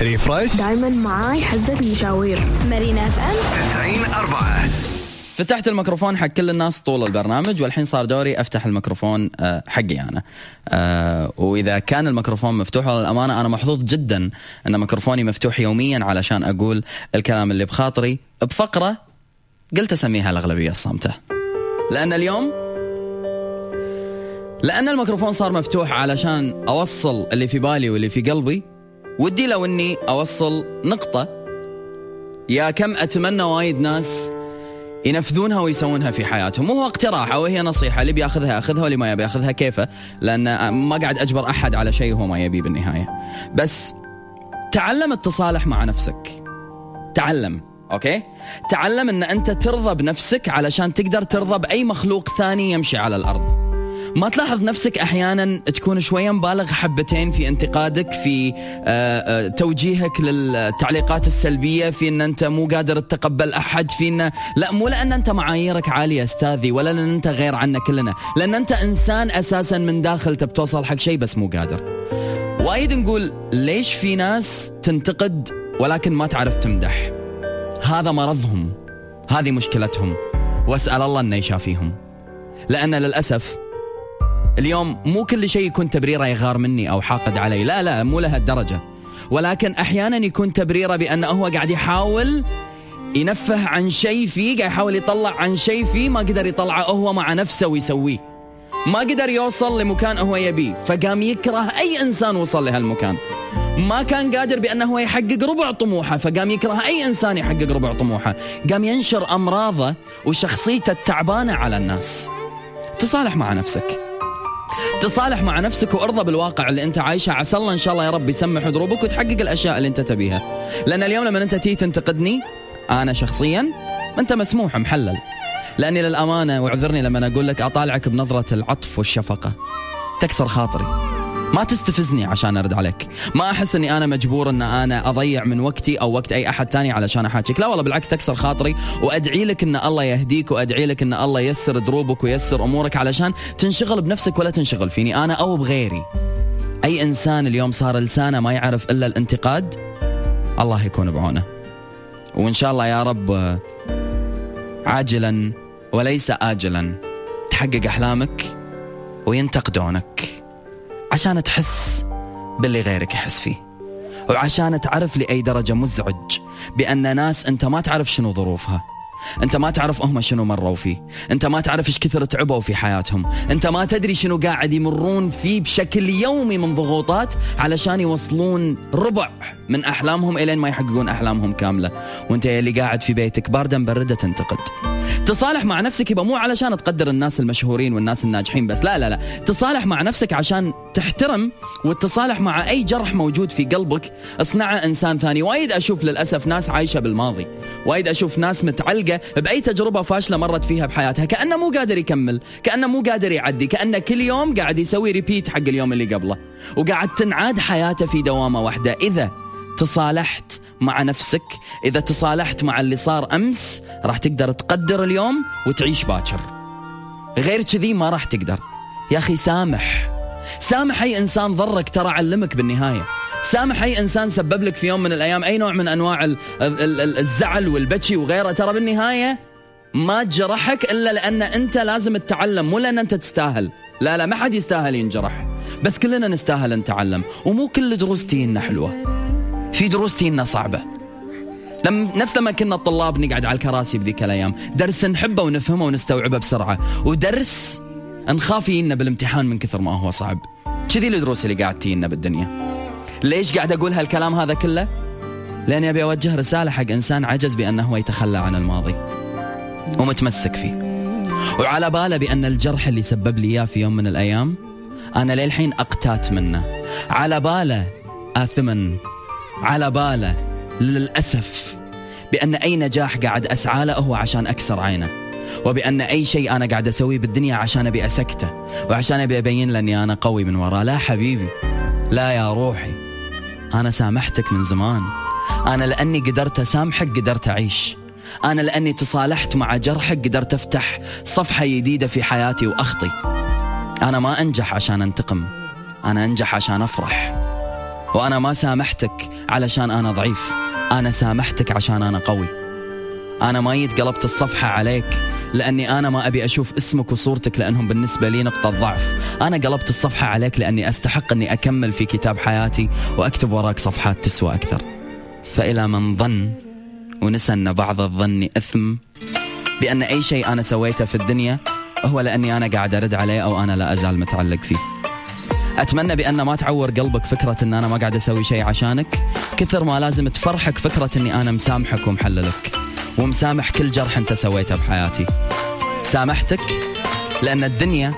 refresh دايما معاي حزة المشاوير. مارينا FM. 90 4 فتحت الميكروفون حق كل الناس طول البرنامج والحين صار دوري أفتح الميكروفون آه، حقي أنا. آه، وإذا كان الميكروفون مفتوح للامانه أنا محظوظ جدا أن ميكروفوني مفتوح يوميا علشان أقول الكلام اللي بخاطري. بفقرة قلت أسميها الأغلبية الصامتة. لأن اليوم لأن الميكروفون صار مفتوح علشان أوصل اللي في بالي واللي في قلبي ودي لو إني أوصل نقطة. يا كم أتمنى وايد ناس ينفذونها ويسوونها في حياتهم. وهو اقتراح أو هي نصيحة اللي بياخذها ياخذها واللي ما يبي ياخذها كيفه؟ لأن ما قاعد أجبر أحد على شيء هو ما يبيه بالنهاية. بس تعلم التصالح مع نفسك. تعلم أوكي؟ تعلم إن أنت ترضى بنفسك علشان تقدر ترضى بأي مخلوق ثاني يمشي على الأرض. ما تلاحظ نفسك أحيانا تكون شوية مبالغ حبتين في انتقادك في آه، آه، توجيهك للتعليقات السلبية في إن أنت مو قادر تتقبل أحد في إن لا مو لأن أنت معاييرك عالية أستاذي ولا لأن أنت غير عنا كلنا لأن أنت إنسان أساسا من داخل تبي توصل حق شيء بس مو قادر. وايد نقول ليش في ناس تنتقد ولكن ما تعرف تمدح؟ هذا مرضهم هذه مشكلتهم واسأل الله إنه يشافيهم. لأن للأسف اليوم مو كل شيء يكون تبريره يغار مني أو حاقد علي. لا لا مو لهالدرجه ولكن أحيانا يكون تبريره بانه هو قاعد يحاول ينفه عن شيء فيه قاعد يحاول يطلع عن شيء فيه ما قدر يطلعه هو مع نفسه ويسويه. ما قدر يوصل لمكان هو يبيه. فقام يكره أي إنسان وصل لهالمكان. ما كان قادر بانه هو يحقق ربع طموحه فقام يكره أي إنسان يحقق ربع طموحه. قام ينشر أمراضه وشخصيته التعبانة على الناس. تصالح مع نفسك. تصالح مع نفسك وارضى بالواقع اللي انت عايشه. عسى الله إن شاء الله يا رب يسمح دروبك وتحقق الأشياء اللي انت تبيها. لأن اليوم لما أنت تيجي تنتقدني أنا شخصيا أنت مسموح محلل. لأني للأمانة واعذرني لما أقول لك أطالعك بنظرة العطف والشفقة. تكسر خاطري. ما تستفزني عشان أرد عليك. ما أحس إني أنا مجبور إن أنا أضيع من وقتي أو وقت أي أحد ثاني علشان أحاكيك. لا والله بالعكس تكسر خاطري وأدعي لك إن الله يهديك وأدعي لك إن الله ييسر دروبك وييسر أمورك علشان تنشغل بنفسك ولا تنشغل فيني. أنا أو بغيري. أي إنسان اليوم صار لسانه ما يعرف إلا الانتقاد الله يكون بعونه. وإن شاء الله يا رب عاجلا وليس آجلا تحقق أحلامك وينتقدونك. عشان تحس باللي غيرك يحس فيه. وعشان تعرف لأي درجة مزعج بأن ناس أنت ما تعرف شنو ظروفها. أنت ما تعرف هم شنو مروا فيه. أنت ما تعرف إيش كثر تعبوا في حياتهم. أنت ما تدري شنو قاعد يمرون فيه بشكل يومي من ضغوطات علشان يوصلون ربع من أحلامهم إلين ما يحققون أحلامهم كاملة. وأنت اللي قاعد في بيتك بارده مبرده تنتقد. تصالح مع نفسك يبقى مو علشان تقدر الناس المشهورين والناس الناجحين بس لا لا لا. تصالح مع نفسك عشان تحترم وتتصالح مع أي جرح موجود في قلبك. اصنعه إنسان ثاني. وايد أشوف للأسف ناس عايشة بالماضي. وايد أشوف ناس متعلقة بأي تجربة فاشلة مرت فيها بحياتها. كأنه مو قادر يكمل كأنه مو قادر يعدي كأنه كل يوم قاعد يسوي ريبيت حق اليوم اللي قبله. وقاعد تنعاد حياته في دوامة واحدة. إذا تصالحت مع نفسك. إذا تصالحت مع اللي صار أمس راح تقدر تقدر اليوم وتعيش باكر. غير كذي ما راح تقدر. يا أخي سامح. سامح أي إنسان ضرك ترى علمك بالنهاية. سامح أي إنسان سبب لك في يوم من الأيام أي نوع من أنواع ال- ال- ال- الزعل والبكي وغيره. ترى بالنهاية ما جرحك إلا لأن أنت لازم تتعلم مو لأن أنت تستاهل. لا لا ما حد يستاهل ينجرح. بس كلنا نستاهل نتعلم. ومو كل دروس تينا حلوة. في دروس تينا صعبة. لم نفس لما كنا الطلاب نقعد على الكراسي بذيك الأيام. درس نحبه ونفهمه ونستوعبه بسرعة. ودرس نخاف يجينا بالامتحان من كثر ما هو صعب. كذي الدروس اللي قاعد تجينا بالدنيا. ليش قاعد أقول هالكلام هذا كله؟ لاني أبي أوجه رسالة حق إنسان عجز بأنه هو يتخلى عن الماضي. ومتمسك فيه. وعلى باله بأن الجرح اللي سبب لي إياه في يوم من الأيام أنا للحين أقتات منه. على باله اثما على باله للأسف بأن أي نجاح قاعد أسعى له هو عشان أكسر عينه وبأن أي شيء أنا قاعد أسويه بالدنيا عشان أبي أسكته وعشان أبي أبين له أني أنا قوي من وراه. لا حبيبي لا يا روحي أنا سامحتك من زمان. أنا لأني قدرت أسامحك قدرت أعيش. أنا لأني تصالحت مع جرحك قدرت أفتح صفحة جديدة في حياتي وأخطي. أنا ما أنجح عشان أنتقم أنا أنجح عشان أفرح. وأنا ما سامحتك علشان أنا ضعيف. أنا سامحتك عشان أنا قوي. أنا ما جيت قلبت الصفحة عليك لأني أنا ما أبي أشوف اسمك وصورتك لأنهم بالنسبة لي نقطة ضعف. أنا قلبت الصفحة عليك لأني أستحق أني أكمل في كتاب حياتي وأكتب وراك صفحات تسوى أكثر. فإلى من ظن ونسى أن بعض الظن إثم بأن أي شيء أنا سويته في الدنيا هو لأني أنا قاعد أرد عليه أو أنا لا أزال متعلق فيه. أتمنى بأن ما تعور قلبك فكرة أن أنا ما قاعد أسوي شيء عشانك. كثر ما لازم تفرحك فكرة أني أنا مسامحك ومحللك ومسامح كل جرح أنت سويته بحياتي. سامحتك؟ لأن الدنيا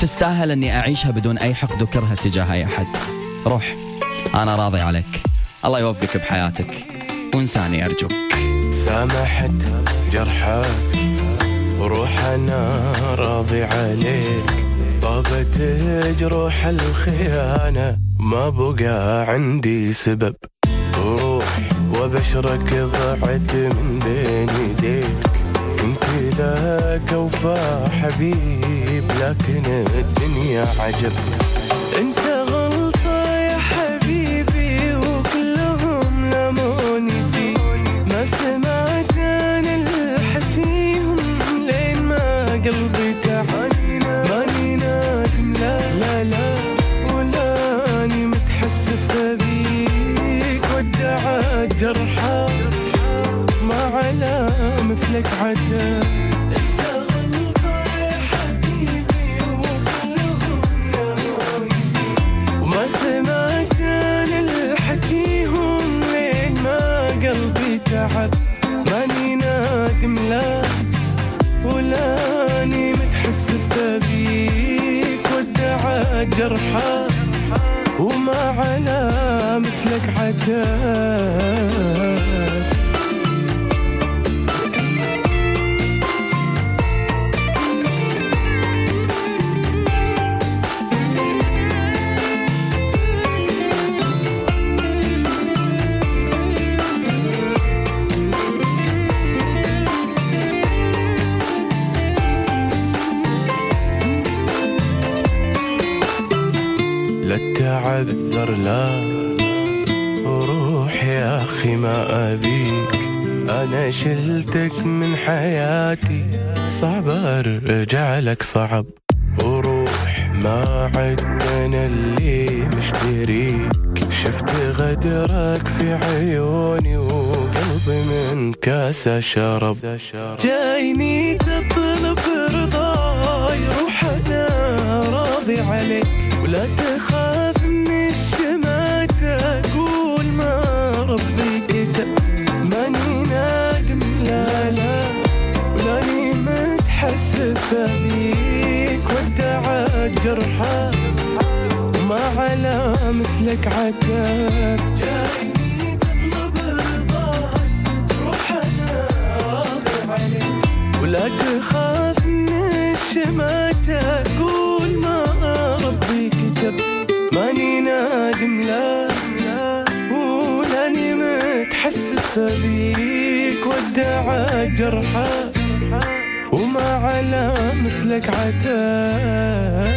تستاهل أني أعيشها بدون أي حقد وكره تجاه أي أحد. روح أنا راضي عليك. الله يوفقك بحياتك. وإنساني أرجوك. سامحت جرحك وروح أنا راضي عليك. طابت جروح الخيانة ما بقى عندي سبب. وروح وبشرك ضعت من بين يديك. كنت لك وفا حبيب لكن الدنيا عجب. مثلك عتاب انت غلطة يا حبيبي وكلهم فيك وما سمعت أنا الحكيهم لين ما قلبي تعب. ماني نادم لا ولاني متحسف بيك ودعت وما على مثلك عتاب تعذر لا. روح يا أخي ما أبيك أنا شلتك من حياتي. صعب أرجع لك صعب. وروح ما عد أنا اللي مشتريك. شفت غدرك في عيوني وقلبي من كاسة شرب. جايني تطلب رضاي. روح أنا راضي عليك. ولا تخاف متحسف بيك ودعت جرحك وما على مثلك عتاب جايني تطلب رضاك راضي عليك. ولا تخاف من الشمات أقول ما ربي كتب. ماني نادم لا ولاني متحسف بيك ودعت جرحك مثلك عتاب